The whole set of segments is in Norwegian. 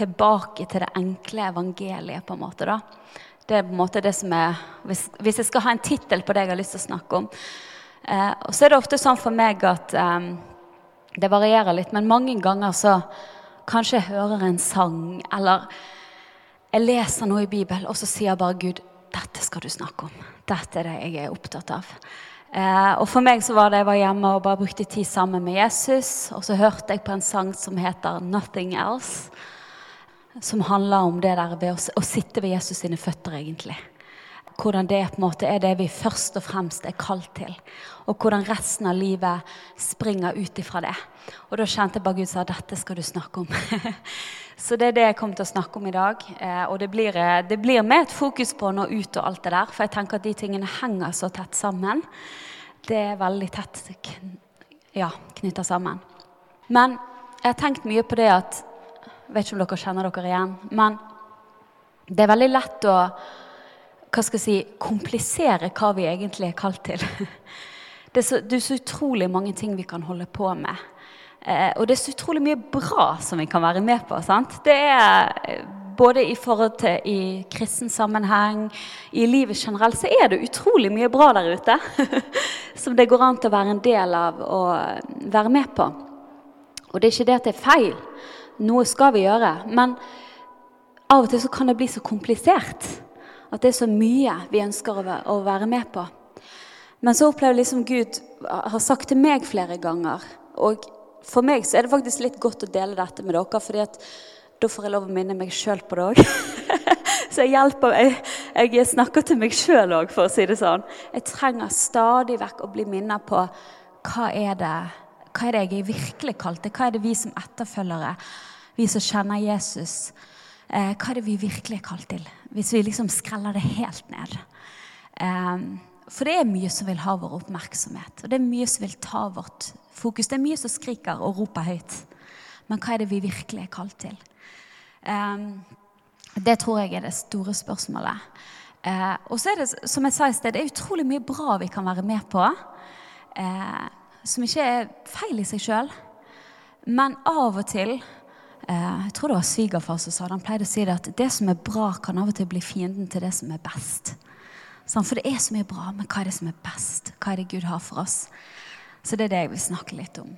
tilbake til det enkle evangeliet, på en måte. da. Det er på en måte det som er Hvis, hvis jeg skal ha en tittel på det jeg har lyst til å snakke om. Eh, og så er det ofte sånn for meg at eh, det varierer litt, men mange ganger så kanskje jeg hører en sang, eller jeg leser noe i Bibelen, og så sier bare Gud dette skal du snakke om. Dette er det jeg er opptatt av. Eh, og For meg så var det jeg var hjemme og bare brukte tid sammen med Jesus. Og så hørte jeg på en sang som heter 'Nothing Else'. Som handler om det der ved å, å sitte ved Jesus sine føtter, egentlig hvordan det på en måte er det vi først og fremst er kalt til. Og hvordan resten av livet springer ut ifra det. Og da kjente jeg bare Gud sa dette skal du snakke om. Så det er det jeg kommer til å snakke om i dag. Eh, og det blir, eh, det blir med et fokus på å nå ut og alt det der. For jeg tenker at de tingene henger så tett sammen. Det er veldig tett ja, knytta sammen. Men jeg har tenkt mye på det at vet ikke om dere kjenner dere igjen. Men det er veldig lett å hva skal jeg si, komplisere hva vi egentlig er kalt til. Det er, så, det er så utrolig mange ting vi kan holde på med. Eh, og det er så utrolig mye bra som vi kan være med på. Sant? Det er eh, både i forhold til i kristen sammenheng, i livet generelt, så er det utrolig mye bra der ute. som det går an til å være en del av og være med på. Og det er ikke det at det er feil. Noe skal vi gjøre. Men av og til så kan det bli så komplisert. At det er så mye vi ønsker å være med på. Men så opplever jeg liksom Gud har sagt til meg flere ganger Og for meg så er det faktisk litt godt å dele dette med dere, fordi at da får jeg lov å minne meg sjøl på det òg. så jeg hjelper jeg, jeg snakker til meg sjøl òg, for å si det sånn. Jeg trenger stadig vekk å bli minnet på hva er det hva er det jeg er virkelig kalt til? Hva er det vi som etterfølgere, vi som kjenner Jesus, eh, hva er det vi virkelig er kalt til? Hvis vi liksom skreller det helt ned. Eh, for det er mye som vil ha vår oppmerksomhet, og det er mye som vil ta vårt fokus. Det er mye som skriker og roper høyt. Men hva er det vi virkelig er kalt til? Eh, det tror jeg er det store spørsmålet. Uh, og så er det som jeg sa i sted, det er utrolig mye bra vi kan være med på. Uh, som ikke er feil i seg sjøl. Men av og til Eh, jeg tror det var svigerfar som sa det. Han pleide å si det at det som er bra, kan av og til bli fienden til det som er best. For det er så mye bra, men hva er det som er best? Hva er det Gud har for oss? Så det er det jeg vil snakke litt om.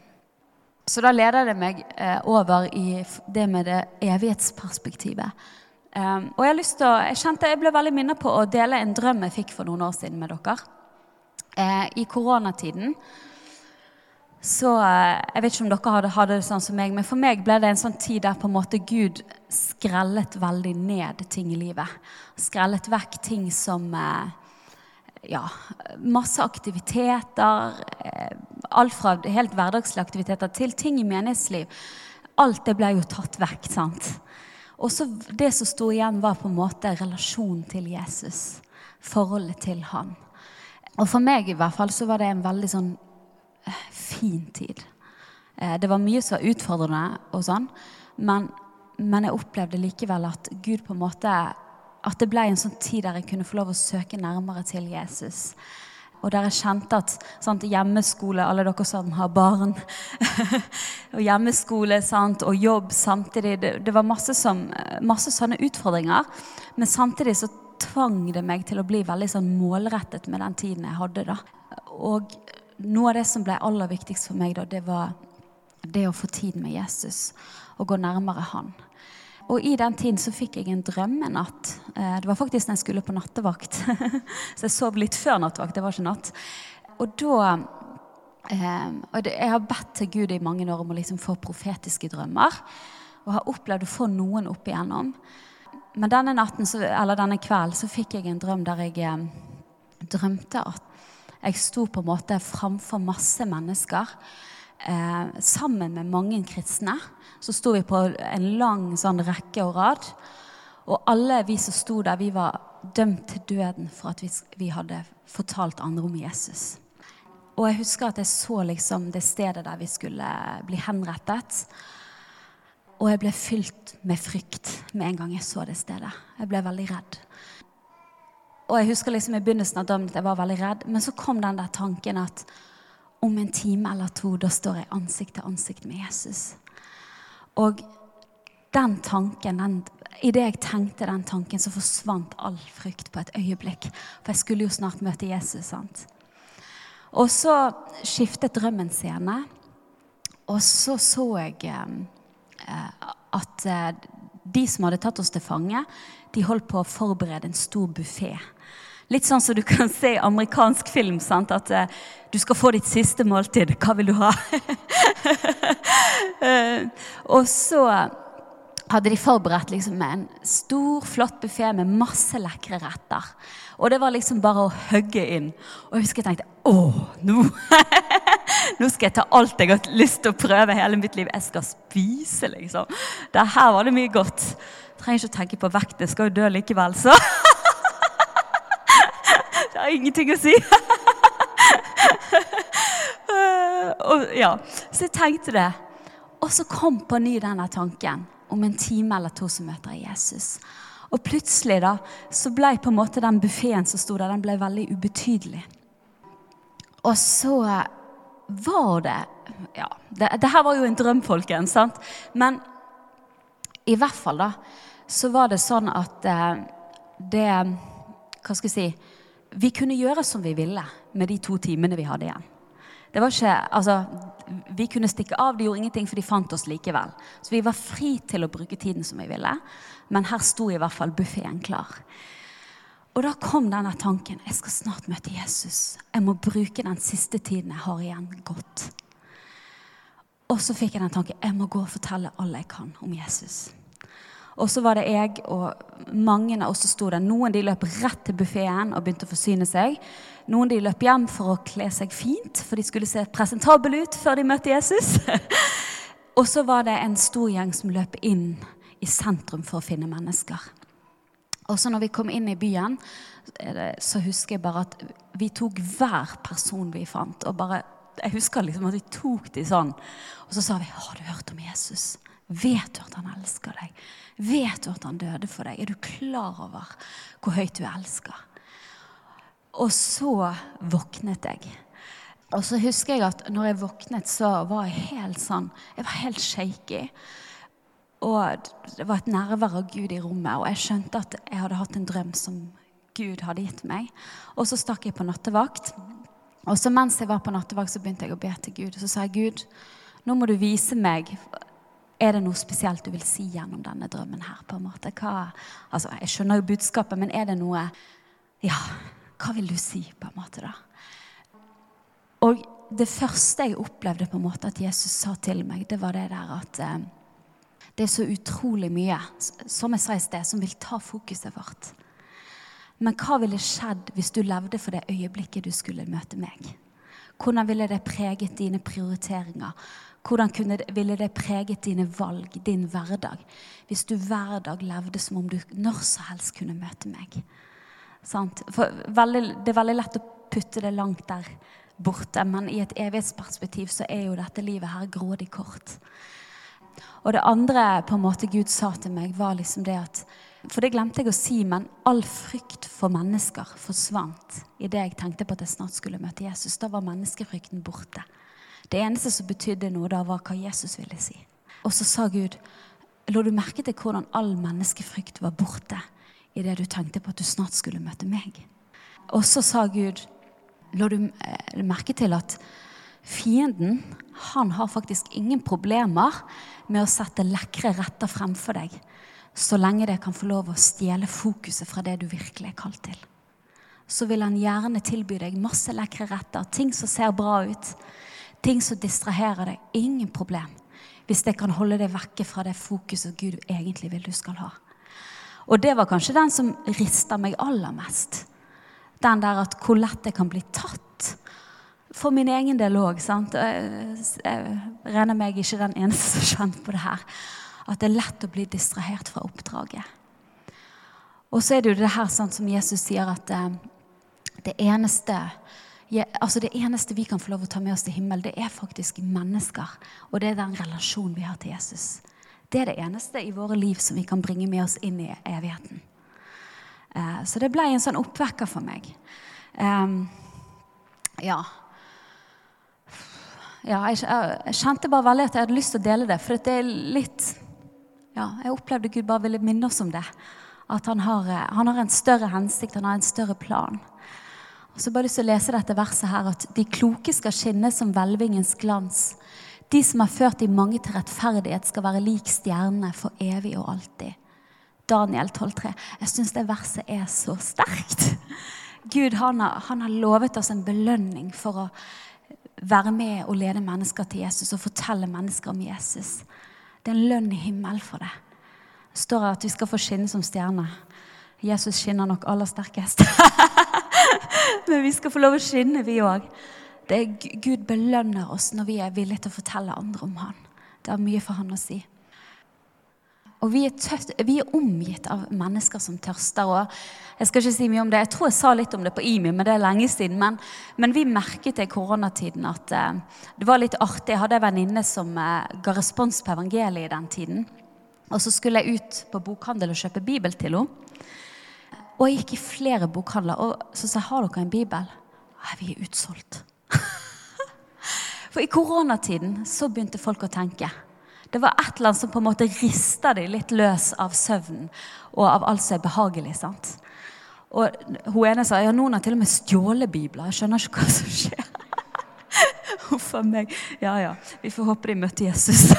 Så da leder det meg eh, over i det med det evighetsperspektivet. Um, og jeg, å, jeg, kjente, jeg ble veldig minnet på å dele en drøm jeg fikk for noen år siden med dere. Eh, I koronatiden så eh, Jeg vet ikke om dere hadde, hadde, det sånn som meg, men for meg ble det en sånn tid der på en måte Gud skrellet veldig ned ting i livet. Skrellet vekk ting som eh, ja, masse aktiviteter. Eh, alt fra helt hverdagslige aktiviteter til ting i menighetsliv. Alt det ble jo tatt vekk. sant? Og så det som sto igjen, var på en måte relasjonen til Jesus. Forholdet til han. Og for meg i hvert fall så var det en veldig sånn fin tid. Eh, det var mye som var utfordrende, og sånn, men, men, jeg opplevde likevel at Gud på en måte At det ble en sånn tid der jeg kunne få lov å søke nærmere til Jesus. Og der jeg kjente at sant, hjemmeskole, alle dere som har barn Og hjemmeskole sant, og jobb samtidig Det, det var masse, som, masse, sånne utfordringer. Men samtidig så tvang det meg til å bli veldig sånn målrettet med den tiden jeg hadde. da. Og noe av det som ble aller viktigst for meg, da, det var det å få tid med Jesus og gå nærmere han. Og i den tiden så fikk jeg en drøm en natt. det var faktisk da jeg skulle på nattevakt. Så jeg sov litt før nattevakt. Det var ikke natt. Og da eh, og Jeg har bedt til Gud i mange år om å liksom få profetiske drømmer. Og har opplevd å få noen opp igjennom. Men denne natten, eller denne kvelden så fikk jeg en drøm der jeg eh, drømte at jeg sto på en måte framfor masse mennesker. Eh, sammen med mange kristne. Så sto vi på en lang sånn rekke og rad. Og alle vi som sto der, vi var dømt til døden for at vi, vi hadde fortalt andre om Jesus. Og jeg husker at jeg så liksom det stedet der vi skulle bli henrettet. Og jeg ble fylt med frykt med en gang jeg så det stedet. Jeg ble veldig redd. Og jeg husker liksom i begynnelsen av døgnet jeg var veldig redd. Men så kom den der tanken at om en time eller to, da står jeg ansikt til ansikt med Jesus. Og den tanken, den, idet jeg tenkte den tanken, så forsvant all frykt på et øyeblikk. For jeg skulle jo snart møte Jesus. sant? Og så skiftet drømmen scene. Og så så jeg eh, at eh, de som hadde tatt oss til fange, de holdt på å forberede en stor buffé. Litt sånn som du kan se i amerikansk film. Sant? At uh, du skal få ditt siste måltid. Hva vil du ha? uh, og så hadde de forberedt liksom en stor, flott buffé med masse lekre retter. Og det var liksom bare å hugge inn. Og jeg husker jeg tenkte å, nå, nå skal jeg ta alt jeg har lyst til å prøve hele mitt liv. Jeg skal spise, liksom. Det her var det mye godt. Jeg trenger ikke å tenke på vekt, jeg skal jo dø likevel, så. Det har ingenting å si. og, ja. Så jeg tenkte det. Og så kom på ny denne tanken om en time eller to så møter Jesus. Og plutselig da, så ble på en måte den buffeen som sto der, den ble veldig ubetydelig. Og så var det Ja, det, det her var jo en drøm, folkens. sant? Men i hvert fall da, så var det sånn at eh, det Hva skal jeg si Vi kunne gjøre som vi ville med de to timene vi hadde igjen. Det var ikke, altså, Vi kunne stikke av, de gjorde ingenting, for de fant oss likevel. Så vi var fri til å bruke tiden som vi ville. Men her sto i hvert fall buffeen klar. Og da kom denne tanken. Jeg skal snart møte Jesus. Jeg må bruke den siste tiden jeg har igjen, godt. Og så fikk jeg den tanken. Jeg må gå og fortelle alle jeg kan om Jesus. Og så var det jeg og mange av oss som sto der. Noen de løp rett til buffeen og begynte å forsyne seg. Noen de løp hjem for å kle seg fint, for de skulle se presentable ut før de møtte Jesus. og så var det en stor gjeng som løp inn i sentrum for å finne mennesker. Og så når vi kom inn i byen, så husker jeg bare at vi tok hver person vi fant. og bare, Jeg husker liksom at vi tok de sånn. Og så sa vi 'Har du hørt om Jesus?' Vet du at han elsker deg? Vet du at han døde for deg? Er du klar over hvor høyt du elsker? Og så våknet jeg. Og så husker jeg at når jeg våknet, så var jeg helt sånn Jeg var helt shaky. Og det var et nærvær av Gud i rommet, og jeg skjønte at jeg hadde hatt en drøm som Gud hadde gitt meg. Og så stakk jeg på nattevakt. Og så mens jeg var på nattevakt, så begynte jeg å be til Gud. Og så sa jeg, Gud, nå må du vise meg er det noe spesielt du vil si gjennom denne drømmen her? på en måte? Hva, altså, jeg skjønner jo budskapet, men er det noe Ja, hva vil du si, på en måte, da? Og det første jeg opplevde på en måte at Jesus sa til meg, det var det der at eh, det er så utrolig mye, som jeg sa i sted, som vil ta fokuset vårt. Men hva ville skjedd hvis du levde for det øyeblikket du skulle møte meg? Hvordan ville det preget dine prioriteringer? Hvordan kunne, ville det preget dine valg, din hverdag, hvis du hver dag levde som om du når som helst kunne møte meg? Veldig, det er veldig lett å putte det langt der borte, men i et evighetsperspektiv så er jo dette livet her grådig kort. Og det andre på en måte Gud sa til meg, var liksom det at For det glemte jeg å si, men all frykt for mennesker forsvant idet jeg tenkte på at jeg snart skulle møte Jesus. Da var menneskefrykten borte. Det eneste som betydde noe da, var hva Jesus ville si. Og så sa Gud, lå du merke til hvordan all menneskefrykt var borte idet du tenkte på at du snart skulle møte meg? Og så sa Gud, lå du eh, merke til at fienden han har faktisk ingen problemer med å sette lekre retter fremfor deg, så lenge det kan få lov å stjele fokuset fra det du virkelig er kalt til. Så vil han gjerne tilby deg masse lekre retter, ting som ser bra ut ting som distraherer deg. Ingen problem. Hvis det kan holde deg vekke fra det fokuset Gud egentlig vil du skal ha. Og det var kanskje den som rista meg aller mest. Den der at hvor lett det kan bli tatt. For min egen del òg. Jeg regner meg ikke den eneste som kjenner på det her. At det er lett å bli distrahert fra oppdraget. Og så er det jo det her sant, som Jesus sier at eh, det eneste altså Det eneste vi kan få lov å ta med oss til himmelen, det er faktisk mennesker. Og det er den relasjonen vi har til Jesus. Det er det eneste i våre liv som vi kan bringe med oss inn i evigheten. Uh, så det ble en sånn oppvekker for meg. Um, ja. Ja jeg, jeg, kjente bare veldig at jeg hadde lyst til å dele det, for det er litt ja, jeg opplevde Gud bare ville minne oss om det. At han har, eh, han har en større hensikt, han har en større plan. Og så bare lyst til å lese dette verset her, at de kloke skal skinne som hvelvingens glans. De som har ført de mange til rettferdighet, skal være lik stjernene for evig og alltid. Daniel 12,3. Jeg syns det verset er så sterkt. Gud han har, han har, lovet oss en belønning for å være med og lede mennesker til Jesus og fortelle mennesker om Jesus. Det er en lønn i himmelen for det. Det står at vi skal få skinne som stjerner. Jesus skinner nok aller sterkest. Men vi skal få lov å skinne, vi òg. Gud belønner oss når vi er villige til å fortelle andre om han. Det har mye for han å si. Og vi er, tøft, vi er, omgitt av mennesker som tørster. og Jeg skal ikke si mye om det. Jeg tror jeg sa litt om det på IMI, men det er lenge siden. Men, men vi merket i koronatiden at uh, det var litt artig. Jeg hadde en venninne som uh, ga respons på evangeliet i den tiden. Og så skulle jeg ut på bokhandel og kjøpe bibel til henne. Og jeg gikk i flere bokhandler og så sa jeg, har dere en bibel. Nei, vi er utsolgt. For i koronatiden så begynte folk å tenke. Det var et eller annet som på en måte rista dem litt løs av søvnen og av alt som er behagelig. sant? Og hun ene sa ja, noen har til og med stjålet bibler. Jeg skjønner ikke hva som skjer. Huff a meg. Ja ja, vi får håpe de møtte Jesus.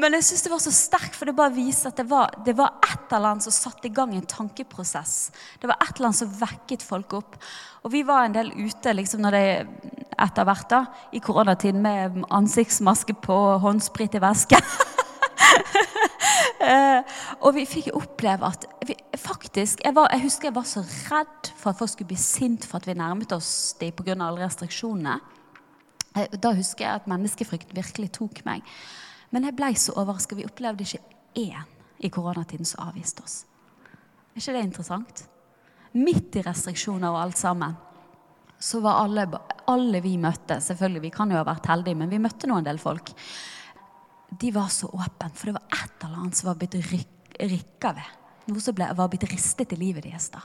Men jeg syns det var så sterkt, for det bare viser at det var, det var et eller annet som satte i gang en tankeprosess. Det var et eller annet som vekket folk opp. Og vi var en del ute liksom når det etter hvert da, i koronatiden med ansiktsmaske på, håndsprit i vesken. eh, og vi fikk oppleve at vi, faktisk, jeg, var, jeg, husker jeg var så redd for at folk skulle bli sint for at vi nærmet oss dem pga. alle restriksjonene. Eh, da husker jeg at menneskefrykt virkelig tok meg. Men jeg ble så overraska. Vi opplevde ikke én i koronatiden som avviste oss. Er ikke det interessant? Midt i restriksjoner og alt sammen, så var alle, alle vi møtte Selvfølgelig, vi kan jo ha vært heldige, men vi møtte nå en del folk. De var så åpne, for det var et eller annet som var blitt ryk, rykka ved. Noe som ble, var blitt ristet i livet deres. da.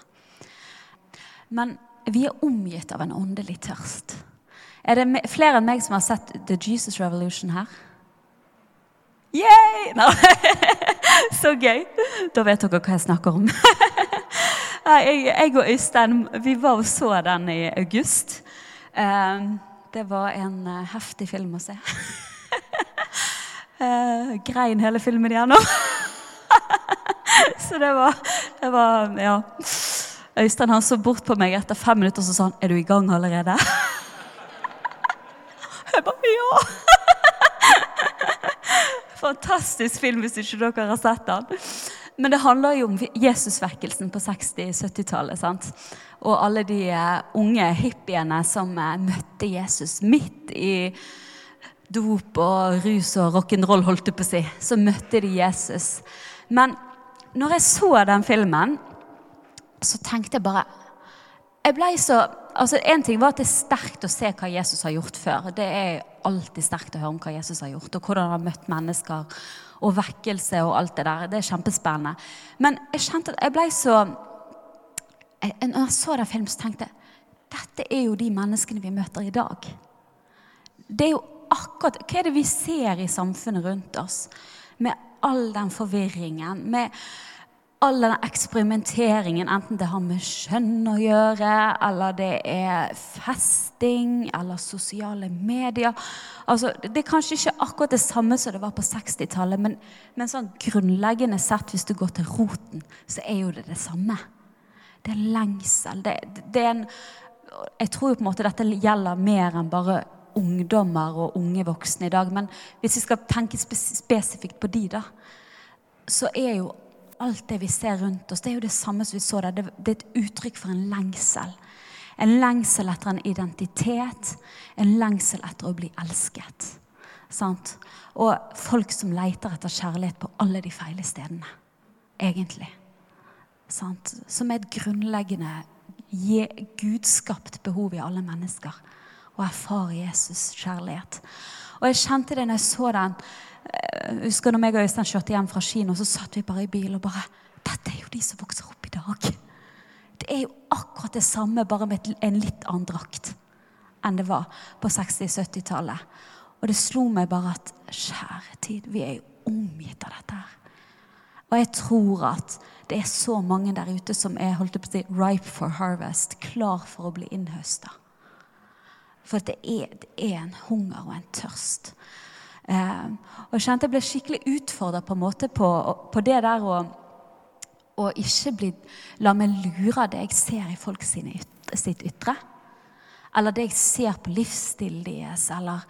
Men vi er omgitt av en åndelig tørst. Er det flere enn meg som har sett The Jesus Revolution her? Yay! No. Så gøy. Da vet dere hva jeg snakker om. jeg, jeg, og Øystein vi var og så den i august. Ehm, det var en eh, heftig film å se. Eh, grein hele filmen igjennom. Så det var, det var Ja. Øystein han så bort på meg etter fem minutter og sa han, 'Er du i gang allerede?' Jeg bare ja. Fantastisk film hvis ikke dere har sett den. Men det handler jo om Jesusvekkelsen på 60-70-tallet. Og alle de eh, unge hippiene som eh, møtte Jesus midt i dop og rus og rock'n'roll, holdt jeg på å si. Så møtte de Jesus. Men når jeg så den filmen, så tenkte jeg bare jeg ble så, altså En ting var at det er sterkt å se hva Jesus har gjort før. Det er alltid sterkt å høre om hva Jesus har gjort, og hvordan han har møtt mennesker. Og vekkelse og alt det der. Det er kjempespennende. Men jeg kjente at jeg ble så Når jeg så den filmen, så tenkte jeg dette er jo de menneskene vi møter i dag. Det er jo akkurat, Hva er det vi ser i samfunnet rundt oss? Med all den forvirringen. med all den eksperimenteringen, enten det har med skjønn å gjøre, eller det er festing, eller sosiale medier altså, Det er kanskje ikke akkurat det samme som det var på 60-tallet, men, men, sånn grunnleggende sett, hvis du går til roten, så er jo det det samme. Det er lengsel. Det, det er en, jeg tror jo på en måte dette gjelder mer enn bare ungdommer og unge voksne i dag. Men hvis vi skal tenke spesifikt på de, da, så er jo alt det vi ser rundt oss, det er jo det samme som vi så der. Det, er et uttrykk for en lengsel. En lengsel etter en identitet. En lengsel etter å bli elsket. Sant? Og folk som leter etter kjærlighet på alle de feile stedene. Egentlig. Sant? Som er et grunnleggende gudskapt behov i alle mennesker. Å erfare Jesus' kjærlighet. Og jeg kjente det når jeg så den jeg eh, husker når meg og Øystein kjørte hjem fra kino, så satt vi bare i bil og bare Dette er jo de som vokser opp i dag. Det er jo akkurat det samme, bare med en litt annen drakt enn det var på 60-70-tallet. Og det slo meg bare at kjære tid, vi er jo omgitt av dette her. Og jeg tror at det er så mange der ute som er holdt på å si, ripe for harvest, klar for å bli innhøsta. For det er, det er, en hunger og en tørst. Eh, og jeg kjente jeg ble skikkelig utfordra på, på, på, det der å, å ikke bli, la meg lure av det jeg ser i folk ytre, sitt ytre. Eller det jeg ser på livsstilen deres, eller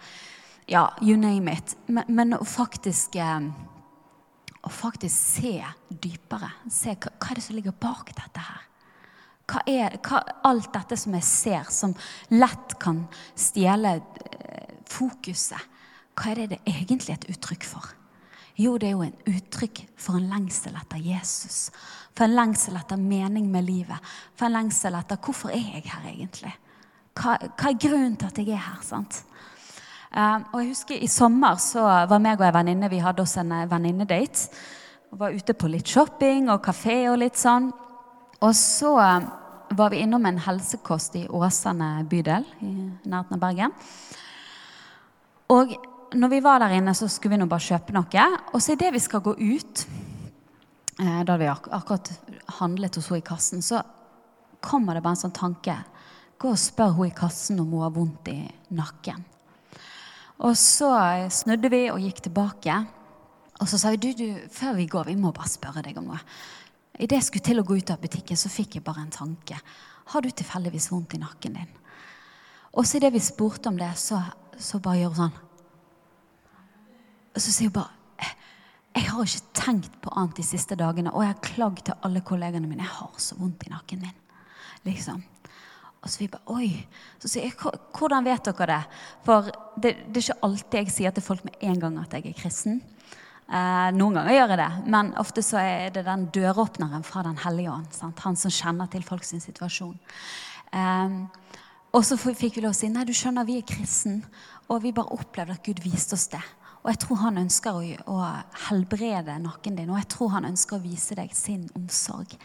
ja, you name it. Men, men å faktisk eh, å faktisk se dypere. Se hva, hva, er det som ligger bak dette her. Hva er hva, alt dette som jeg ser, som lett kan stjele eh, fokuset. Hva er det det egentlig er et uttrykk for? Jo, det er jo en uttrykk for en lengsel etter Jesus. For en lengsel etter mening med livet. For en lengsel etter hvorfor er jeg her egentlig? Hva, hva er grunnen til at jeg er her? sant? Uh, og jeg husker I sommer så var meg og ei venninne vi hadde oss en eh, venninnedate. Var ute på litt shopping og kafé og litt sånn. Og så um, var vi innom en helsekost i Åsane bydel i nærheten av Bergen. Og når vi var der inne, så skulle vi nå bare kjøpe noe. Og så idet vi skal gå ut, eh, da hadde vi ak akkurat handlet hos henne i kassen, så kommer det bare en sånn tanke. Gå og spør henne i kassen om hun har vondt i nakken. Og så snudde vi og gikk tilbake. Og så sa vi du, du, før vi går, vi må bare spørre deg om noe. Idet jeg skulle til å gå ut av butikken, så fikk jeg bare en tanke. Har du tilfeldigvis vondt i nakken din? Og så idet vi spurte om det, så, så bare gjør hun sånn. Og så sier hun bare jeg har ikke tenkt på annet de siste dagene, og jeg har klagd til alle kollegene mine. Jeg har så vondt i nakken min. Liksom. Og så vi bare Oi. Så sier jeg, hvordan vet dere det? For det, det, er ikke alltid jeg sier til folk med en gang at jeg er kristen. Eh, noen ganger gjør jeg det, men ofte så er det den døråpneren fra Den hellige ånd. Sant? Han som kjenner til folks situasjon. Eh, og så fikk vi lov å si nei, du skjønner, vi er kristen. Og vi bare opplevde at Gud viste oss det. Og jeg tror han ønsker å, å helbrede nakken din, og jeg tror han ønsker å vise deg sin omsorg.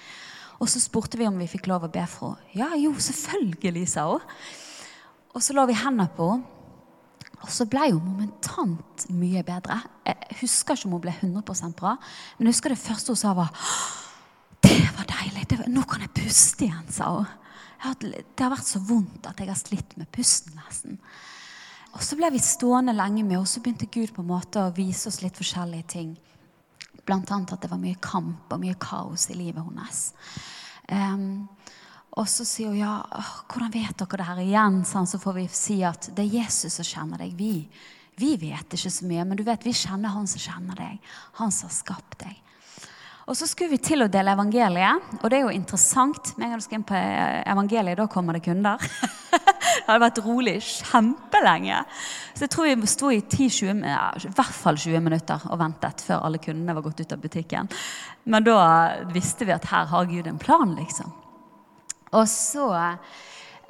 Og så spurte vi om vi fikk lov å be for henne. Ja, jo, selvfølgelig, sa hun. Og så la vi hendene på henne. Og så ble hun momentant mye bedre. Jeg husker ikke om hun ble 100% bra, men jeg husker det første hun sa, var Det var deilig. Det var, nå kan jeg puste igjen, sa hun. Det har vært så vondt at jeg har slitt med pusten nesten. Og så ble vi stående lenge med, og så begynte Gud på en måte å vise oss litt forskjellige ting. Blant annet at det var mye kamp og mye kaos i livet hennes. Um, og så sier hun ja, hvordan vet dere det her igjen? Så får vi si at det er Jesus som kjenner deg. Vi, vi vet ikke så mye, men du vet, vi kjenner han som kjenner deg. Han som har skapt deg. Og så skulle vi til å dele evangeliet, og det er jo interessant. Med en gang du skal inn på evangeliet, da kommer det kunder. det hadde vært rolig kjempelenge. Så jeg tror vi sto i 10-20, i hvert fall 20 minutter og ventet før alle kundene var gått ut av butikken. Men da visste vi at her har Gud en plan, liksom. Og så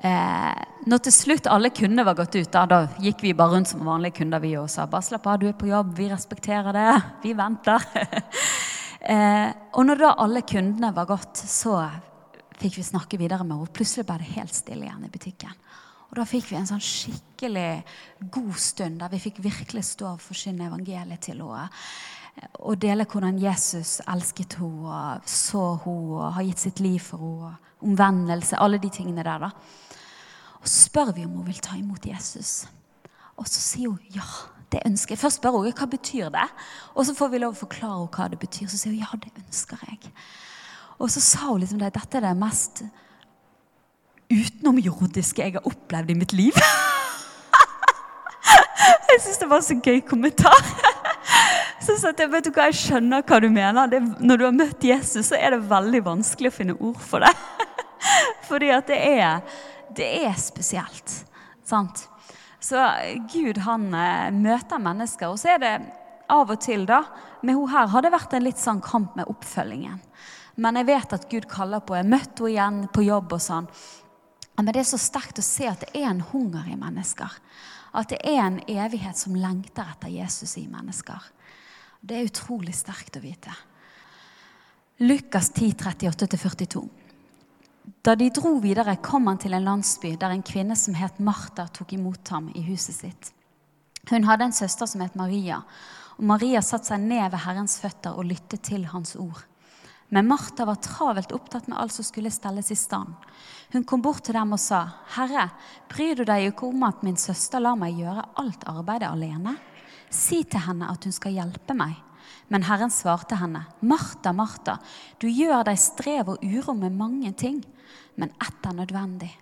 Eh, når til slutt alle kundene var gått ut, da, da, gikk vi bare rundt som vanlige kunder vi og sa bare slapp av, du er på jobb, vi respekterer det, vi venter. Eh, og når da alle kundene var gått, så fikk vi snakke videre med henne. Plutselig ble det helt stille igjen i butikken. Og da fikk vi en sånn skikkelig god stund der vi fikk virkelig stå og forsyne evangeliet til henne. Og dele hvordan Jesus elsket henne og så henne og har gitt sitt liv for henne. Omvendelse, alle de tingene der. da. Og så spør vi om hun vil ta imot Jesus. Og så sier hun ja det ønsker jeg. Først spør hun hva betyr det Og så får vi lov å forklare hva det betyr. Så sier hun ja, det ønsker jeg. Og så sa hun liksom det, dette er det mest utenomjordiske jeg har opplevd i mitt liv. jeg syns det var en så gøy kommentar. Så sa jeg vet du hva, jeg skjønner hva du mener. Det, når du har møtt Jesus, så er det veldig vanskelig å finne ord for det. Fordi at det er, det er spesielt. Sant? Så Gud han eh, møter mennesker. Og så er det av og til, da Med hun her har det vært en litt sånn kamp med oppfølgingen. Men jeg vet at Gud kaller på Jeg møtte henne igjen på jobb og sånn. Men det er så sterkt å se at det er en hunger i mennesker. At det er en evighet som lengter etter Jesus i mennesker. Det er utrolig sterkt å vite. Lukas 10, 38-42. Da de dro videre, kom han til en landsby der en kvinne som het Martha, tok imot ham i huset sitt. Hun hadde en søster som het Maria, og Maria satte seg ned ved Herrens føtter og lyttet til hans ord. Men Martha var travelt opptatt med alt som skulle stelles i stand. Hun kom bort til dem og sa, 'Herre, bryr du deg ikke om at min søster lar meg gjøre alt arbeidet alene?' 'Si til henne at hun skal hjelpe meg.' Men Herren svarte henne, 'Martha, Martha, du gjør deg strev og uro med mange ting, men ett er nødvendig.'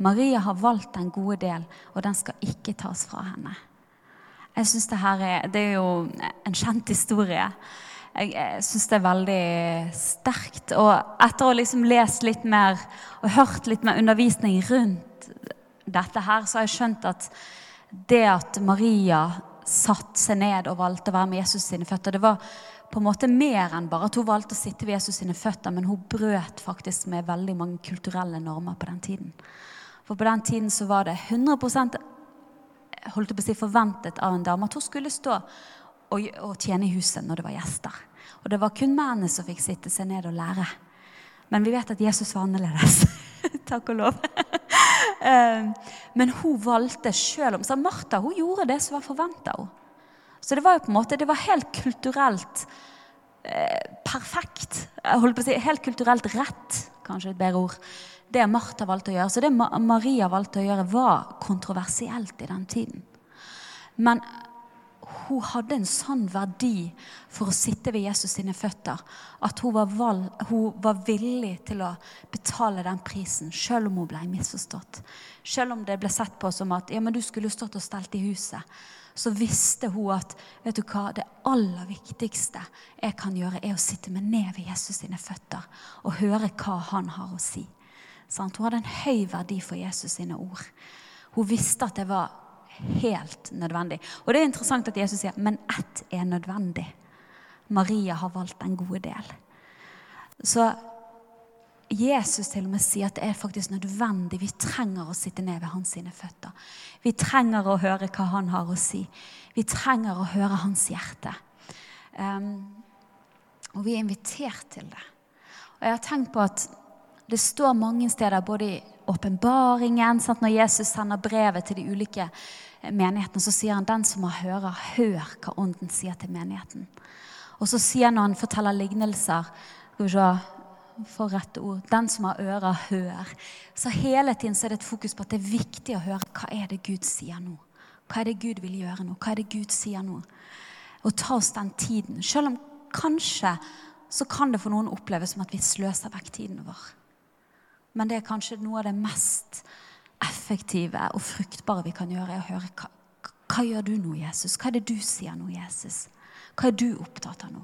Maria har valgt den gode del, og den skal ikke tas fra henne. Jeg synes Det her er, det er jo en kjent historie. Jeg, jeg syns det er veldig sterkt. Og etter å liksom lest litt mer og hørt litt mer undervisning rundt dette her, så har jeg skjønt at det at Maria satte seg ned og valgte å være med Jesus sine føtter, det var på en måte mer enn bare at hun valgte å sitte ved Jesus sine føtter, men hun brøt faktisk med veldig mange kulturelle normer på den tiden. For på den tiden så var det 100 holdt på å si, forventet av en dame at hun skulle stå og, og tjene i huset når det var gjester. Og det var kun mennene som fikk sitte seg ned og lære. Men vi vet at Jesus var annerledes. Takk og lov. Ehm, men hun valgte sjøl om Så Martha hun gjorde det som var forventa henne. Så det var jo på en måte, det var helt kulturelt eh, perfekt. Jeg holdt på å si, Helt kulturelt rett, kanskje et bedre ord. Det Martha valgte å gjøre. Så det Maria valgte å gjøre, var kontroversielt i den tiden. Men hun hadde en sånn verdi for å sitte ved Jesus sine føtter at hun var, valg, hun var, villig til å betale den prisen, selv om hun ble misforstått. Selv om det ble sett på som at ja, men du skulle stått og stelt i huset. Så visste hun at vet du hva, det aller viktigste jeg kan gjøre, er å sitte meg ned ved Jesus sine føtter og høre hva han har å si. Hun hadde en høy verdi for Jesus sine ord. Hun visste at det var helt nødvendig. Og det er interessant at Jesus sier men ett er nødvendig. Maria har valgt den gode del. Så Jesus til og med sier at det er faktisk nødvendig. Vi trenger å sitte ned ved hans sine føtter. Vi trenger å høre hva han har å si. Vi trenger å høre hans hjerte. Um, og vi er invitert til det. Og jeg har tenkt på at det står mange steder, både i åpenbaringen, når Jesus sender brevet til de ulike menighetene, så sier han den som har hører, hør hva Ånden sier til menigheten. Og så sier han når han forteller lignelser skal vi se, for rette ord, Den som har ører, hør. Så hele tiden så er det et fokus på at det er viktig å høre hva er det Gud sier nå. Hva er det Gud vil gjøre nå? Hva er det Gud sier nå? Og ta oss den tiden. Selv om kanskje så kan det for noen oppleves som at vi sløser vekk tiden vår. Men det er kanskje noe av det mest effektive og fruktbare vi kan gjøre, er å høre hva, hva gjør du nå, Jesus? Hva er det du sier nå, Jesus? Hva er du opptatt av nå?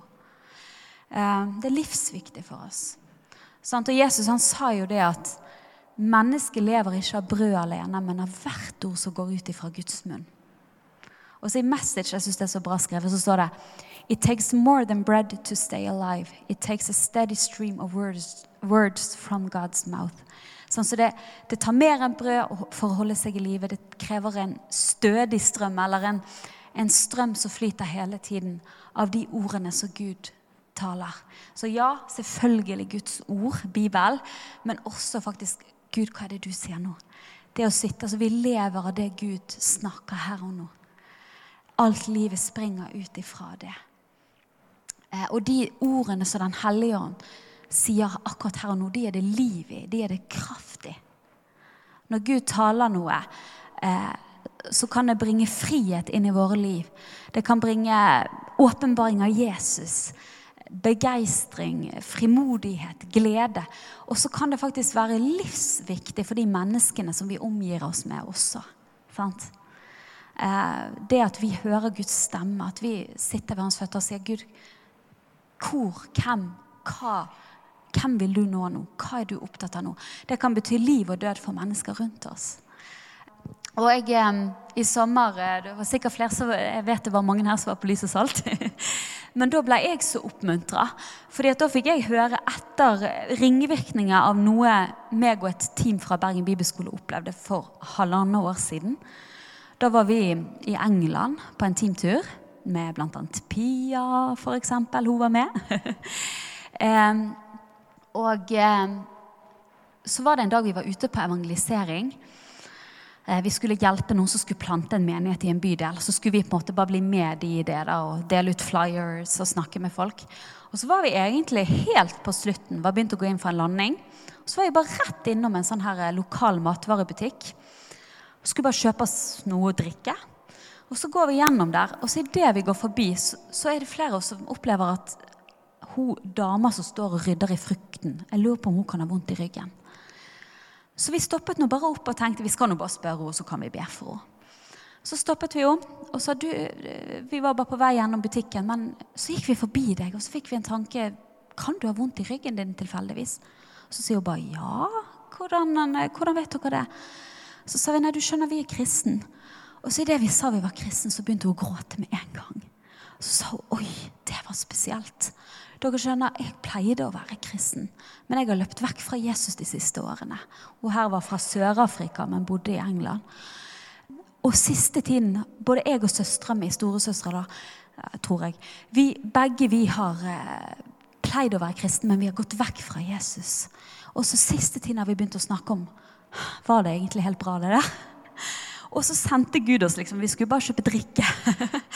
Eh, det er livsviktig for oss. Og Jesus han sa jo det at mennesket lever ikke av brød alene, men av hvert ord som går ut ifra Guds munn. Og så I Message jeg synes det er så bra skrevet, så står det It takes more than bread to stay alive. It takes a steady stream of words, words from God's mouth. Sånn, så det, det, tar mer enn brød for å holde seg i live. Det krever en stødig strøm, eller en, en strøm som flyter hele tiden, av de ordene som Gud taler. Så ja, selvfølgelig Guds ord, Bibel, men også faktisk Gud, hva er det du sier nå? Det å sitte, altså Vi lever av det Gud snakker her og nå. Alt livet springer ut ifra det. Eh, og de ordene som Den hellige ånd sier akkurat her og nå, de er det liv i. De er det kraft i. Når Gud taler noe, eh, så kan det bringe frihet inn i våre liv. Det kan bringe åpenbaring av Jesus. Begeistring, frimodighet, glede. Og så kan det faktisk være livsviktig for de menneskene som vi omgir oss med også. Sant? Eh, det at vi hører Guds stemme, at vi sitter ved hans føtter og sier Gud, hvor, hvem, hva hvem vil du nå nå? Hva er du opptatt av nå? Det kan bety liv og død for mennesker rundt oss. Og jeg, eh, I sommer eh, det var sikkert flere som, Jeg vet det var mange her som var på Lys og Salt. Men da ble jeg så oppmuntra. fordi da fikk jeg høre etter ringvirkninger av noe meg og et team fra Bergen bibelskole opplevde for halvannet år siden. Da var vi i England på en teamtur med bl.a. Pia, f.eks. Hun var med. Og så var det en dag vi var ute på evangelisering. Eh, vi skulle hjelpe noen som skulle plante en menighet i en bydel. Så skulle vi på en måte bare bli med i det da, og dele ut flyers og snakke med folk. Og så var vi egentlig helt på slutten, var begynt å gå inn for en landing. Og så var vi bare rett innom en sånn her eh, lokal matvarebutikk. Og skulle bare kjøpe oss noe å drikke. Og så går vi gjennom der, og så idet vi går forbi, så, så er det flere av oss som opplever at hun dama som står og rydder i frukten Jeg lurer på om hun kan ha vondt i ryggen. Så vi stoppet nå bare opp og tenkte vi skal nå bare spørre henne, så kan vi be for henne. Så stoppet vi henne og sa du, vi var bare på vei gjennom butikken, men så gikk vi forbi deg, og så fikk vi en tanke Kan du ha vondt i ryggen din tilfeldigvis? Så sier hun bare ja. Hvordan, hvordan vet dere det? Så sa vi nei, du skjønner, vi er kristen. Og så idet vi sa vi var kristen, så begynte hun å gråte med en gang. Så sa hun oi, det var spesielt. Dere skjønner, Jeg pleide å være kristen, men jeg har løpt vekk fra Jesus de siste årene. Hun her var fra Sør-Afrika, men bodde i England. Og siste tiden, både jeg og søstera mi, storesøstera, da, tror jeg, vi, begge vi har eh, pleid å være kristne, men vi har gått vekk fra Jesus. Og så siste tiden har vi begynt å snakke om Var det egentlig helt bra, det der? Og så sendte Gud oss liksom, Vi skulle bare kjøpe drikke.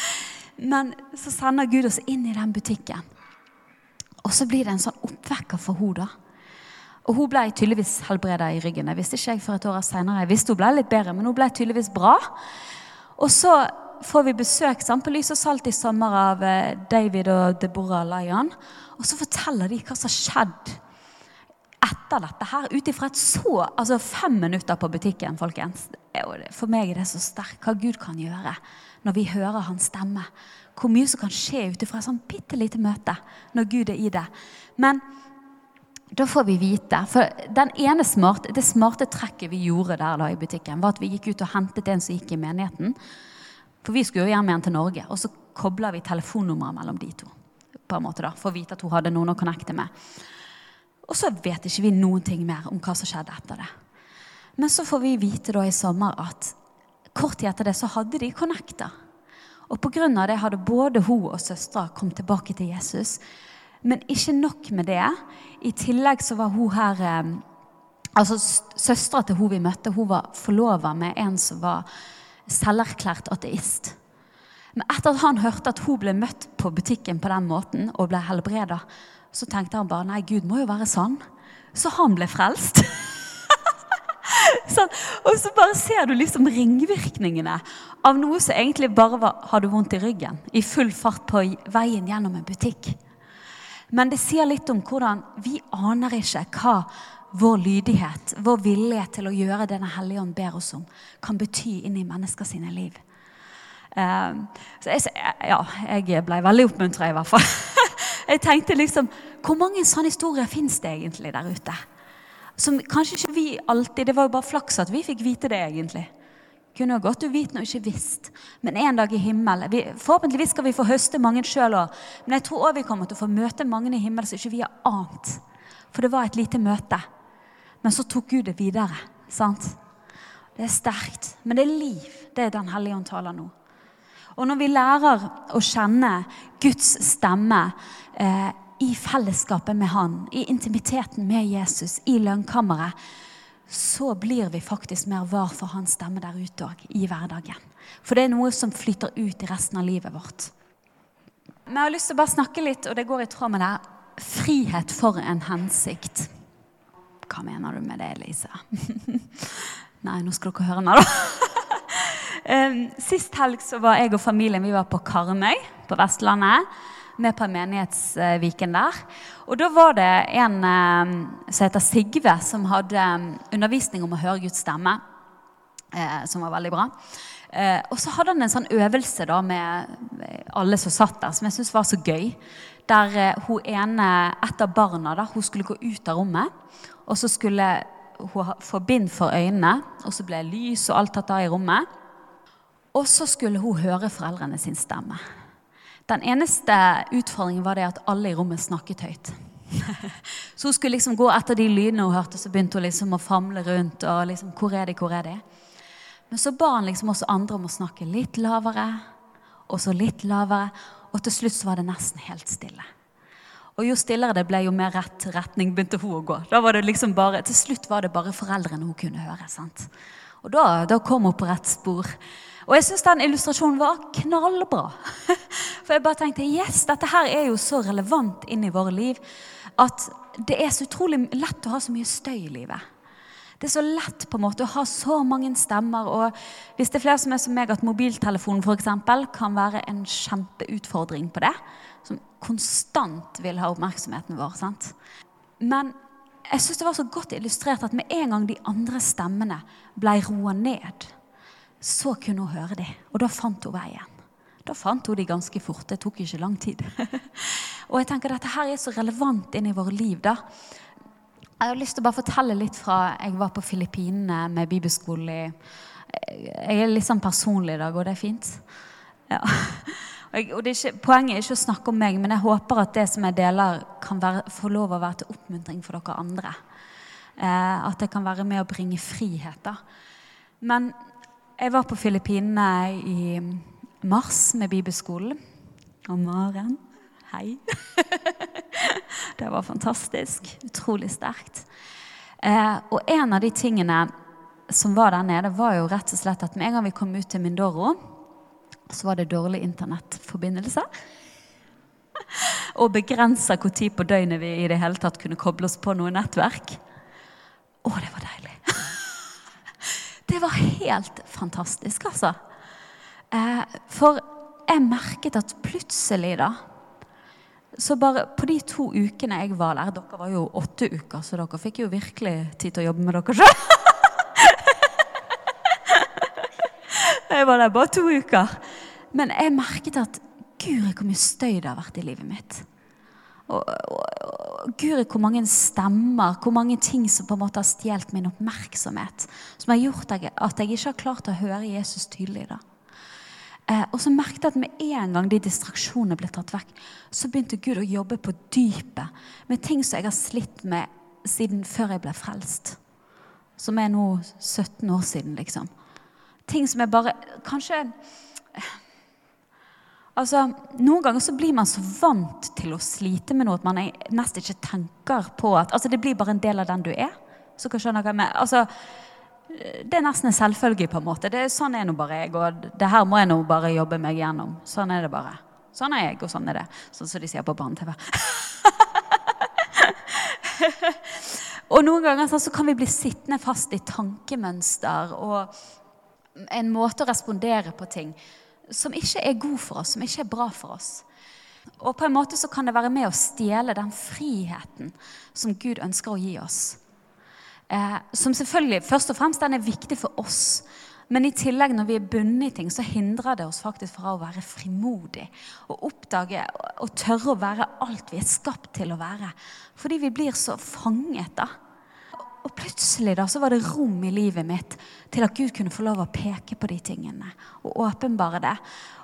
Men så sender Gud oss inn i den butikken. Og så blir det en sånn oppvekker for henne. Og hun ble tydeligvis helbreda i ryggen. Jeg visste ikke jeg for et år senere. Jeg visste hun ble litt bedre, men hun ble tydeligvis bra. Og så får vi besøk sant, på Lys og Salt i sommer av eh, David og Deborah Lyon. Og så forteller de hva som har skjedd etter dette her, ut ifra et så Altså fem minutter på butikken, folkens. For meg er det så sterkt hva Gud kan gjøre når vi hører hans stemme hvor mye som kan skje ut fra et sånn bitte lite møte når Gud er i det. Men da får vi vite. For den ene smarte, det smarte trekket vi gjorde der da i butikken, var at vi gikk ut og hentet en som gikk i menigheten. For vi skulle jo hjem igjen til Norge. Og så kobla vi telefonnummeret mellom de to. på en måte da, For å vite at hun hadde noen å connecte med. Og så vet ikke vi noen ting mer om hva som skjedde etter det. Men så får vi vite da i sommer at kort tid etter det så hadde de connecta. Og pga. det hadde både hun og søstera kommet tilbake til Jesus. Men ikke nok med det. I tillegg så var hun her eh, altså Søstera til hun vi møtte, hun var forlova med en som var selverklært ateist. Men etter at han hørte at hun ble møtt på butikken på den måten og ble helbreda, så tenkte han bare nei, Gud må jo være sann. Så han ble frelst. sånn. Og så bare ser du liksom ringvirkningene av noe som egentlig bare var, hadde vondt i ryggen. I full fart på veien gjennom en butikk. Men det sier litt om hvordan vi aner ikke hva vår lydighet, vår vilje til å gjøre det Den hellige ånd ber oss om, kan bety inn i mennesker sine liv. Um, så jeg, ja, jeg ble veldig oppmuntra, i hvert fall. jeg tenkte liksom Hvor mange sånne historier fins det egentlig der ute? Som kanskje ikke vi alltid Det var jo bare flaks at vi fikk vite det, egentlig. Kunne jo godt uvitende og ikke visst. Men en dag i himmelen Forhåpentligvis skal vi få høste mange sjøl òg. Men jeg tror òg vi kommer til å få møte mange i himmelen som ikke vi har ant. For det var et lite møte. Men så tok Gud det videre. sant? Det er sterkt. Men det er liv. Det er Den hellige ånd taler nå. Og når vi lærer å kjenne Guds stemme eh, i fellesskapet med Han, i intimiteten med Jesus, i lønnkammeret, så blir vi faktisk mer var for hans stemme der ute òg, i hverdagen. For det er noe som flytter ut i resten av livet vårt. Men jeg har lyst til å bare snakke litt, og det går i tråd med det, frihet for en hensikt. Hva mener du med det, Lise? Nei, nå skal dere høre meg, da. Sist helg så var jeg og familien vi var på Karmøy på Vestlandet med på menighetsviken der. Og da var det en eh, som heter Sigve, som hadde eh, undervisning om å høre Guds stemme. Eh, som var veldig bra. Og så hadde han en sånn øvelse da med alle som satt der, som jeg syntes var så gøy. Der hun ene, et av barna da, hun skulle gå ut av rommet. Og så skulle hun få bind for øynene, og så ble lys og alt tatt av i rommet. Og så skulle hun høre foreldrene sin stemme. Den eneste utfordringen var det at alle i rommet snakket høyt. Så hun skulle liksom gå etter de lydene hun hørte, så begynte hun liksom å famle rundt. og liksom, hvor er de, hvor er de? Men så ba han liksom også andre om å snakke litt lavere, og så litt lavere. Og til slutt så var det nesten helt stille. Og jo stillere det ble, jo mer rett retning begynte hun å gå. Da var det liksom bare, Til slutt var det bare foreldrene hun kunne høre. sant? Og da, da kom hun på rett spor. Og jeg syns den illustrasjonen var knallbra. For jeg bare tenkte yes, dette her er jo så relevant inn i våre liv at det er så utrolig lett å ha så mye støy i livet. Det er så lett på en måte å ha så mange stemmer. Og hvis det er flere som er som meg, at mobiltelefonen eksempel, kan være en kjempeutfordring på det. Som konstant vil ha oppmerksomheten vår. sant? Men jeg syns det var så godt illustrert at med en gang de andre stemmene ble roa ned, så kunne hun høre dem. og da fant hun veien. Da fant hun de ganske fort. Det tok ikke lang tid. og jeg tenker Dette her er så relevant inn i våre liv. da. Jeg har lyst til å bare fortelle litt fra jeg var på Filippinene med bibelskole. Jeg er litt sånn personlig i dag, og det er fint. Ja. Og er ikke, poenget er ikke å snakke om meg, men jeg håper at det som jeg deler, kan være, få lov å være til oppmuntring for dere andre. Eh, at det kan være med å bringe frihet. da. Men jeg var på Filippinene i mars med bibelskolen. Og Maren Hei. det var fantastisk. Utrolig sterkt. Eh, og en av de tingene som var der nede, var jo rett og slett at med en gang vi kom ut til Mindoro, så var det dårlig internettforbindelse. og begrensa når på døgnet vi i det hele tatt kunne koble oss på noe nettverk. Å, det var deilig. Det var helt fantastisk, altså. Eh, for jeg merket at plutselig, da Så bare på de to ukene jeg var der Dere var jo åtte uker, så dere fikk jo virkelig tid til å jobbe med dere sjøl. jeg var der bare to uker. Men jeg merket at Guri, hvor mye støy det har vært i livet mitt. Og, og, og, Guri, hvor mange stemmer, hvor mange ting som på en måte har stjålet min oppmerksomhet. Som har gjort at jeg, ikke har klart å høre Jesus tydelig. da. Eh, og så merket jeg at med en gang de distraksjonene ble tatt vekk, så begynte Gud å jobbe på dypet med ting som jeg har slitt med siden før jeg ble frelst. Som er nå 17 år siden, liksom. Ting som jeg bare Kanskje Altså, Noen ganger så blir man så vant til å slite med noe at man nesten ikke tenker på at altså Det blir bare en del av den du er. Så kan skjønne hva jeg altså, Det er nesten en selvfølge. på en måte. Det, sånn er nå bare jeg, og det her må jeg nå bare jobbe meg gjennom. Sånn er det bare. Sånn er jeg, og sånn er det. Sånn som de sier på barne-TV. og noen ganger så kan vi bli sittende fast i tankemønster og en måte å respondere på ting som ikke er god for oss, som ikke er bra for oss. Og på en måte så kan det være med å stjele den friheten som Gud ønsker å gi oss. Eh, som selvfølgelig først og fremst den er viktig for oss. Men i tillegg når vi er bundet i ting, så hindrer det oss faktisk fra å være frimodig. Og oppdage og tørre å være alt vi er skapt til å være. Fordi vi blir så fanget da. Og plutselig da, så var det rom i livet mitt til at Gud kunne få lov å peke på de tingene og åpenbare det.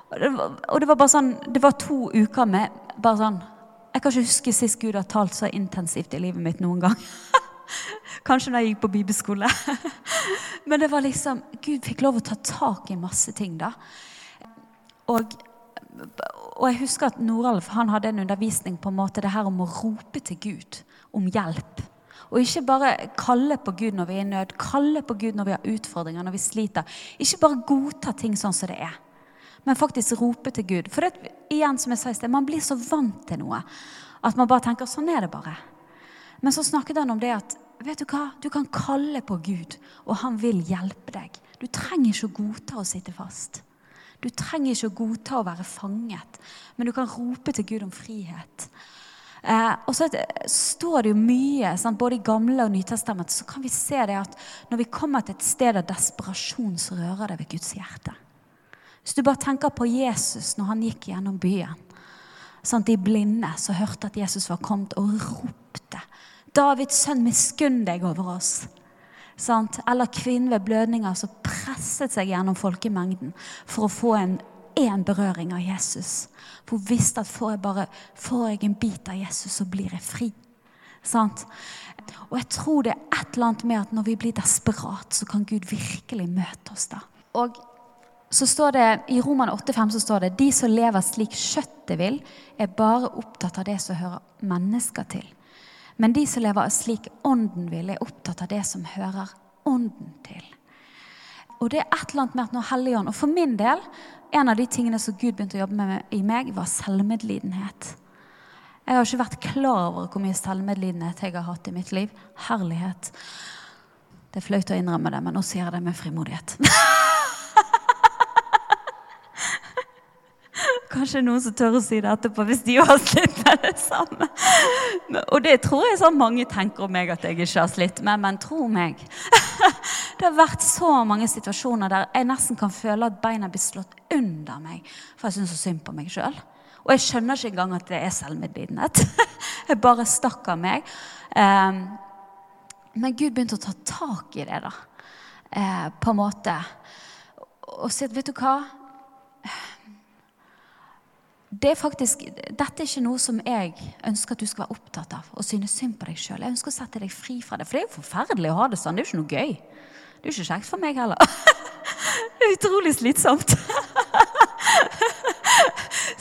Og det var, og det var bare sånn, det var to uker med bare sånn Jeg kan ikke huske sist Gud har talt så intensivt i livet mitt noen gang. Kanskje da jeg gikk på bibelskole. Men det var liksom Gud fikk lov å ta tak i masse ting, da. Og, og jeg husker at Noralf han hadde en undervisning på en måte det her om å rope til Gud om hjelp. Og ikke bare kalle på Gud når vi er i nød, kalle på Gud når vi har utfordringer, når vi sliter. Ikke bare godta ting sånn som det er, men faktisk rope til Gud. For det, igjen, som jeg sa i sted, man blir så vant til noe at man bare tenker sånn er det bare. Men så snakket han om det at vet du hva, du kan kalle på Gud, og han vil hjelpe deg. Du trenger ikke å godta å sitte fast. Du trenger ikke å godta å være fanget, men du kan rope til Gud om frihet. Eh, og så står det jo mye, sant? både i Gamle og Nytestamentet, så kan vi se det at når vi kommer til et sted av desperasjon, så rører det ved Guds hjerte. Hvis du bare tenker på Jesus når han gikk gjennom byen. Sant? De blinde som hørte at Jesus var kommet, og ropte. Davids sønn, miskunn deg over oss. Sant? Eller kvinnen ved blødninger som presset seg gjennom folkemengden for å få en én berøring av Jesus. For hun visste at får jeg bare får jeg en bit av Jesus, så blir jeg fri. Sant? Og jeg tror det er et eller annet med at når vi blir desperat, så kan Gud virkelig møte oss da. Og så står det, I Roman 8,5 så står det de som lever slik kjøttet vil, er bare opptatt av det som hører mennesker til. Men de som lever slik ånden vil, er opptatt av det som hører ånden til. og det er et eller annet med at når Helligånd Og for min del, en av de tingene som Gud begynte å jobbe med i meg, var selvmedlidenhet. Jeg har ikke vært klar over hvor mye selvmedlidenhet jeg har hatt i mitt liv. Herlighet. Det er flaut å innrømme det, men nå sier jeg det med frimodighet. Kanskje noen som tør å si det etterpå hvis de har slitt med det samme. Og det tror jeg sånn mange tenker om meg at jeg ikke har slitt med, men tro meg. Det har vært så mange situasjoner der jeg nesten kan føle at beina blir slått under meg. For jeg syns så synd på meg sjøl. Og jeg skjønner ikke engang at det er selvmedlidenhet. Jeg bare stakk av meg. Ehm, men Gud begynte å ta tak i det, da. Eh, på en måte. Og si at vet du hva? Det er faktisk, Dette er ikke noe som jeg ønsker at du skal være opptatt av. og synes synd på deg selv. Jeg ønsker å sette deg fri fra det. For det er jo forferdelig å ha det sånn. Det er jo ikke noe gøy. Det er jo ikke kjekt for meg heller. Det er utrolig slitsomt.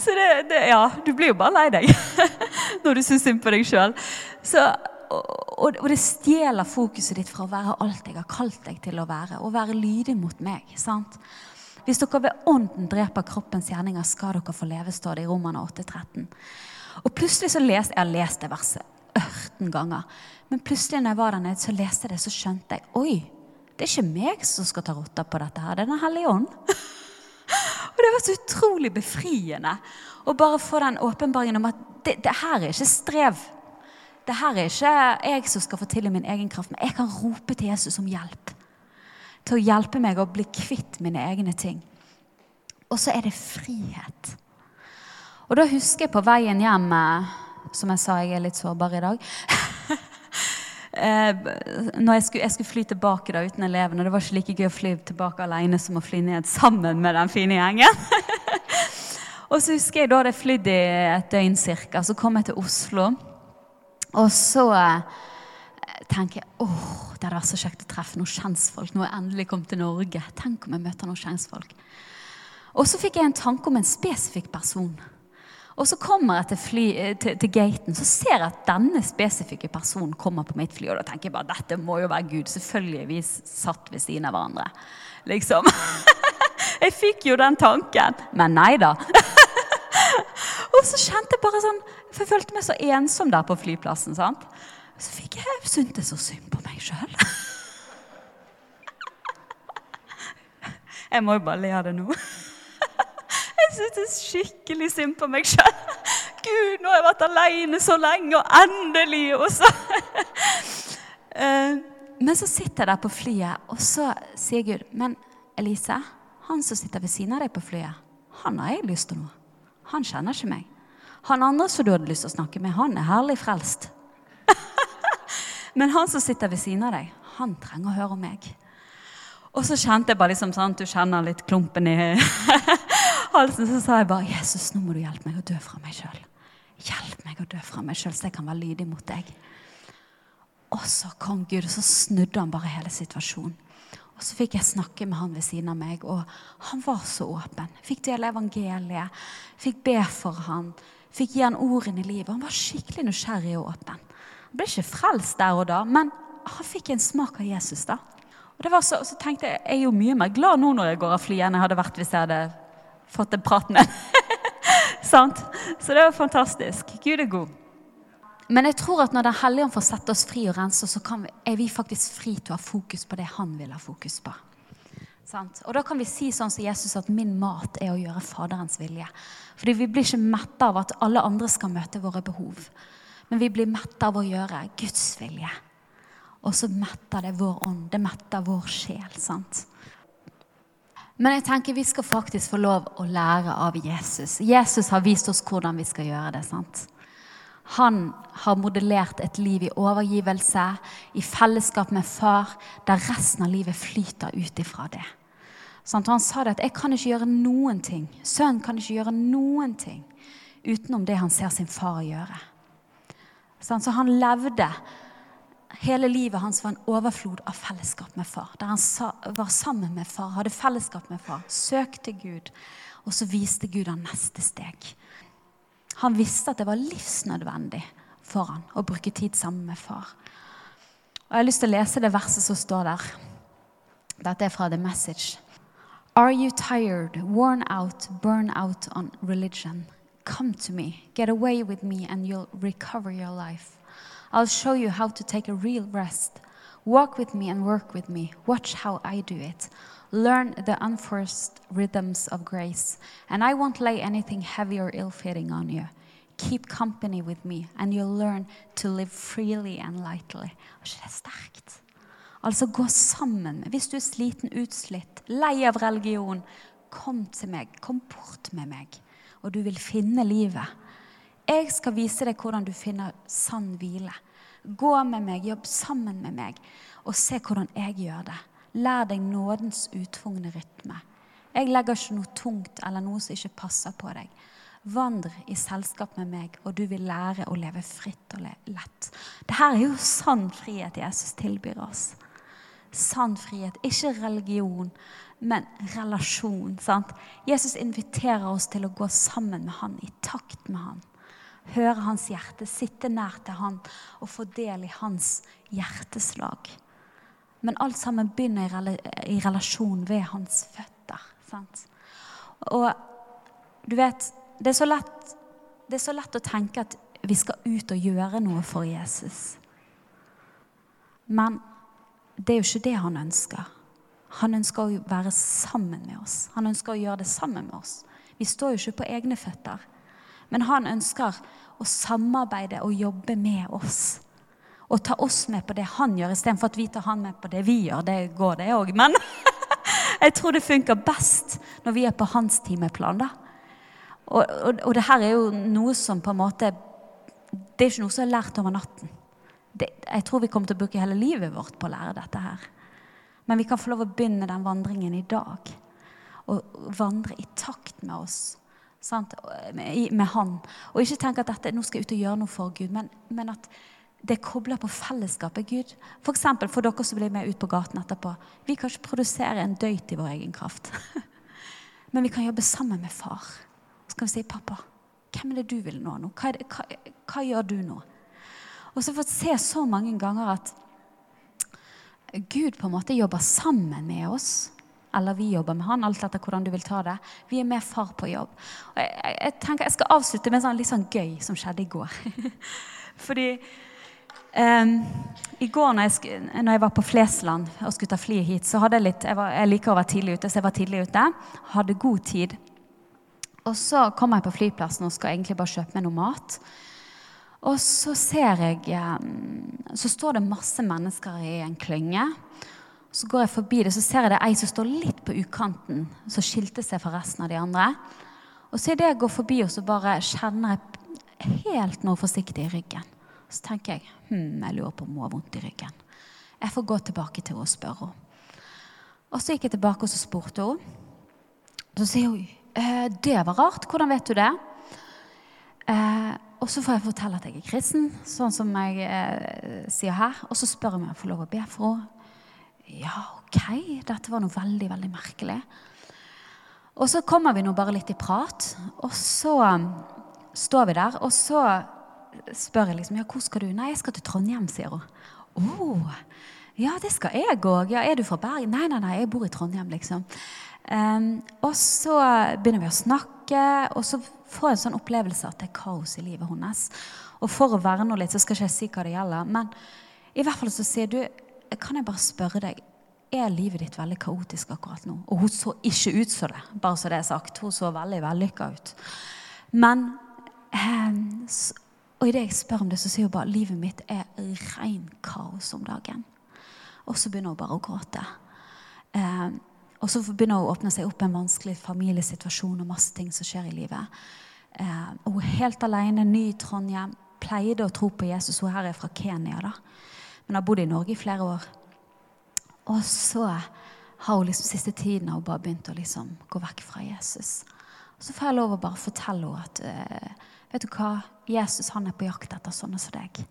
Så det, det, Ja, du blir jo bare lei deg når du syns synd på deg sjøl. Og, og, det stjeler fokuset ditt fra å være alt jeg har kalt deg til å være. Og være lydig mot meg. sant? Hvis dere ved ånden dreper kroppens gjerninger, skal dere få leve, står det i Romerne 8,13. Og plutselig så leste Jeg har lest det verset 18 ganger. Men plutselig når jeg var der nede, så leste jeg det, så skjønte jeg Oi, det er ikke meg som skal ta rotta på dette her. Det er Den hellige ånd. og det var så utrolig befriende å bare få den åpenbaringen om at det, det her er ikke strev. Det her er ikke jeg som skal få til i min egen kraft, men jeg kan rope til Jesus om hjelp til å hjelpe meg å bli kvitt mine egne ting. Og så er det frihet. Og da husker jeg på veien hjem eh, Som jeg sa, jeg er litt sårbar i dag. Eh, når jeg skulle, jeg skulle, fly tilbake da uten elevene. Det var ikke like gøy å fly tilbake alene som å fly ned sammen med den fine gjengen. og så husker jeg da jeg flydd i et døgn cirka. Så kom jeg til Oslo. Og så eh, tenker åh, det hadde vært så kjekt å treffe noen kjentfolk. Nå er jeg endelig kommet til Norge. Tenk om jeg møter noen kjentfolk. Og så fikk jeg en tanke om en spesifikk person. Og så kommer jeg til, fly, til, til, gaten, så ser jeg at denne spesifikke personen kommer på mitt fly. Og da tenker jeg bare dette må jo være Gud. Selvfølgelig vi satt ved siden av hverandre. Liksom. Jeg fikk jo den tanken. Men nei da. Og så kjente jeg bare sånn For jeg følte meg så ensom der på flyplassen. sant? Så fikk jeg syntes så synd på meg sjøl. Jeg må jo bare le av det nå. Jeg syntes skikkelig synd på meg sjøl. Gud, nå har jeg vært aleine så lenge, og endelig og. Eh, men så sitter jeg der på flyet, og så sier Gud Men Elise, han som sitter ved siden av deg på flyet, han har jeg lyst til noe. Han kjenner ikke meg. Han andre som du hadde lyst til å snakke med, han er herlig frelst. Men han som sitter ved siden av deg, han trenger å høre om meg. Og så kjente jeg bare liksom, sånn, du kjenner litt klumpen i halsen. Så sa jeg bare, 'Jesus, nå må du hjelpe meg å dø fra meg sjøl.' Hjelp meg å dø fra meg sjøl, så jeg kan være lydig mot deg. Og så kom Gud, og så snudde han bare hele situasjonen. Og så fikk jeg snakke med han ved siden av meg, og han var så åpen. Fikk dele evangeliet, fikk be for han, fikk gi han ordene i livet. Han var skikkelig nysgjerrig og åpen. Han ble ikke frelst der og da, men han fikk en smak av Jesus. da. Og så, så tenkte Jeg jeg er jo mye mer glad nå når jeg går av flyet, enn jeg hadde vært hvis jeg hadde fått en prat med Sant? Så det var fantastisk. Gud er god. Men jeg tror at når Den hellige ånd får sette oss fri og rense så vi, er vi faktisk fri til å ha fokus på det han vil ha fokus på. Sant? Og da kan vi si sånn som Jesus at 'min mat er å gjøre Faderens vilje'. Fordi vi blir ikke mette av at alle andre skal møte våre behov. Men vi blir mette av å gjøre Guds vilje. Og så metter det vår ånd. Det metter vår sjel. sant? Men jeg tenker vi skal faktisk få lov å lære av Jesus. Jesus har vist oss hvordan vi skal gjøre det. sant? Han har modellert et liv i overgivelse, i fellesskap med far, der resten av livet flyter ut ifra det. Sånn, han sa det at 'jeg kan ikke gjøre noen ting'. Sønnen kan ikke gjøre noen ting utenom det han ser sin far gjøre. Så han levde Hele livet hans var en overflod av fellesskap med far. Der han var sammen med far, hadde fellesskap med far, søkte Gud. Og så viste Gud han neste steg. Han visste at det var livsnødvendig for han å bruke tid sammen med far. Og Jeg har lyst til å lese det verset som står der. Dette er fra The Message. Are you tired, worn out, burn out on religion? Come to me, get away with me, and you'll recover your life. I'll show you how to take a real rest. Walk with me and work with me. Watch how I do it. Learn the unforced rhythms of grace, and I won't lay anything heavy or ill fitting on you. Keep company with me, and you'll learn to live freely and lightly. Er ikke det sterkt? Altså gå sammen. Hvis du er sliten, utslitt, lei av religion, kom til meg. Kom bort med meg, og du vil finne livet. Jeg skal vise deg hvordan du finner sann hvile. Gå med meg, jobb sammen med meg, og se hvordan jeg gjør det. Lær deg nådens uttvungne rytme. Jeg legger ikke noe tungt eller noe som ikke passer på deg. Vandr i selskap med meg, og du vil lære å leve fritt og lett. Dette er jo sann frihet Jesus tilbyr oss sann frihet. Ikke religion, men relasjon. Sant? Jesus inviterer oss til å gå sammen med han, i takt med han. Høre hans hjerte, sitte nær til han og få del i hans hjerteslag. Men alt sammen begynner i relasjon ved hans føtter. Sant? Og du vet, det er, så lett, er så lett å tenke at vi skal ut og gjøre noe for Jesus. Men det er jo ikke det han ønsker. Han ønsker å være sammen med oss. Han ønsker å gjøre det sammen med oss. Vi står jo ikke på egne føtter. Men han ønsker å samarbeide og jobbe med oss. Og ta oss med på det han gjør, istedenfor at vi tar han med på det vi gjør. Det går, det òg. Men jeg tror det funker best når vi er på hans timeplan. da. Og, og, og det her er jo noe som på en måte Det er ikke noe som er lært over natten det, jeg tror vi kommer til å bruke hele livet vårt på å lære dette her. Men vi kan få lov å begynne den vandringen i dag. Og vandre i takt med oss. Med, med, Han. Og ikke tenke at dette, nå skal jeg ut og gjøre noe for Gud, men, men at det kobler på fellesskapet Gud. F.eks. For, for dere som blir med ut på gaten etterpå. Vi kan ikke produsere en døyt i vår egen kraft. men vi kan jobbe sammen med far. Så kan vi si, 'Pappa, hvem er det du vil nå? nå? Hva, hva, hva gjør du nå?' Og så fått se så mange ganger at Gud på en måte jobber sammen med oss. Eller vi jobber med han, alt etter hvordan du vil ta det. Vi er med far på jobb. Og jeg, jeg, jeg tenker jeg skal avslutte med sånn litt sånn gøy som skjedde i går. Fordi um, i går når jeg, når jeg, var på Flesland og skulle ta flyet hit, så hadde jeg litt jeg, var, jeg, liker å være tidlig ute, så jeg var tidlig ute. Hadde god tid. Og så kom jeg på flyplassen og skal egentlig bare kjøpe meg noe mat. Og så ser jeg Så står det masse mennesker i en klynge. Så går jeg forbi det, så ser jeg det ei som står litt på ukanten, som skilte seg fra resten av de andre. Og så idet jeg går forbi og så bare kjenner jeg helt noe forsiktig i ryggen. Så tenker jeg hm, jeg lurer på om hun har vondt i ryggen. Jeg får gå tilbake til henne og spørre henne. Og så gikk jeg tilbake og så spurte hun. Så sier hun «Eh, det var rart. Hvordan vet du det? Eh, og så får jeg fortelle at jeg er kristen, sånn som jeg eh, sier her. Og så spør jeg om jeg får lov å be for henne. Ja, ok. Dette var noe veldig, veldig merkelig. Og så kommer vi nå bare litt i prat, og så um, står vi der. Og så spør jeg liksom ja, hvor skal du? Nei, jeg skal til Trondheim, sier hun. Oh, ja, det skal jeg òg. Ja, er du fra Bergen? Nei, nei, nei, jeg bor i Trondheim, liksom. Um, og så begynner vi å snakke, og så får en sånn opplevelse at det er kaos i livet hennes. Og for å verne litt, så skal ikke jeg si hva det gjelder. Men i hvert fall så sier du Kan jeg bare spørre deg, er livet ditt veldig kaotisk akkurat nå? Og hun så ikke ut som det, bare så det er sagt. Hun så veldig vellykka ut. Men eh, Og idet jeg spør om det, så sier hun bare livet mitt er rein kaos om dagen. Og så begynner hun bare å gråte. Og så begynner hun å åpne seg opp en vanskelig familiesituasjon og masse ting som skjer i livet. Eh, hun er helt alene, ny i Trondheim. Pleide å tro på Jesus. Hun her er fra Kenya, da. men har bodd i Norge i flere år. Og så har hun liksom siste tiden har hun bare begynt å liksom gå vekk fra Jesus. Og så får jeg lov å bare fortelle henne at eh, vet du hva? Jesus han er på jakt etter sånne som deg.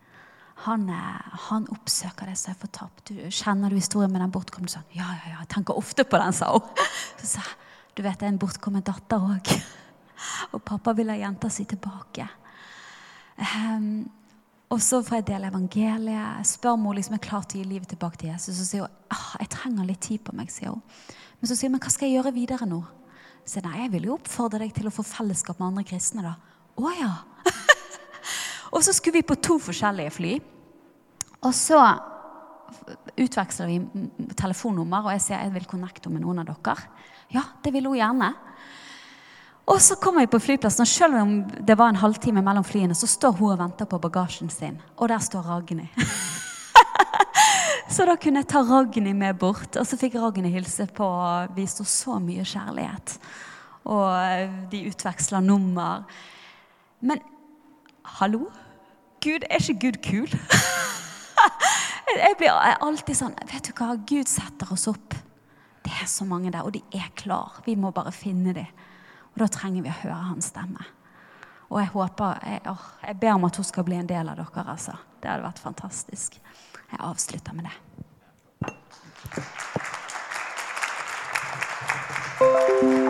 Han, uh, han oppsøker det som er fortapt. Du, kjenner du historien med den bortkomne? sønnen? ja, ja, ja, jeg tenker ofte på den, sa hun. Så sa du vet, det er en bortkommet datter òg. Og pappa vil ha jenta si tilbake. Um, Og så får jeg dele evangeliet. Jeg spør om hun liksom er klar til å gi livet tilbake til Jesus. Så sier hun ah, jeg trenger litt tid på meg. sier hun. Men så sier hun men hva skal jeg gjøre videre nå? Så nei, jeg vil jo oppfordre deg til å få fellesskap med andre kristne. da. Å ja. Og så skulle vi på to forskjellige fly. Og så utveksler vi telefonnummer, og jeg sier jeg vil connecte med noen av dere. Ja, det vil hun gjerne. Og så kommer vi på flyplassen, og selv om det var en halvtime mellom flyene, så står hun og venter på bagasjen sin, og der står Ragnhild. så da kunne jeg ta Ragni med bort, og så fikk Ragni hilse på og viste så mye kjærlighet. Og de utveksla nummer. Men hallo? Gud, er ikke Gud kul? jeg blir alltid sånn Vet du hva, Gud setter oss opp. Det er så mange der, og de er klar. Vi må bare finne dem. Og da trenger vi å høre hans stemme. Og jeg håper jeg, å, jeg ber om at hun skal bli en del av dere, altså. Det hadde vært fantastisk. Jeg avslutter med det. Thank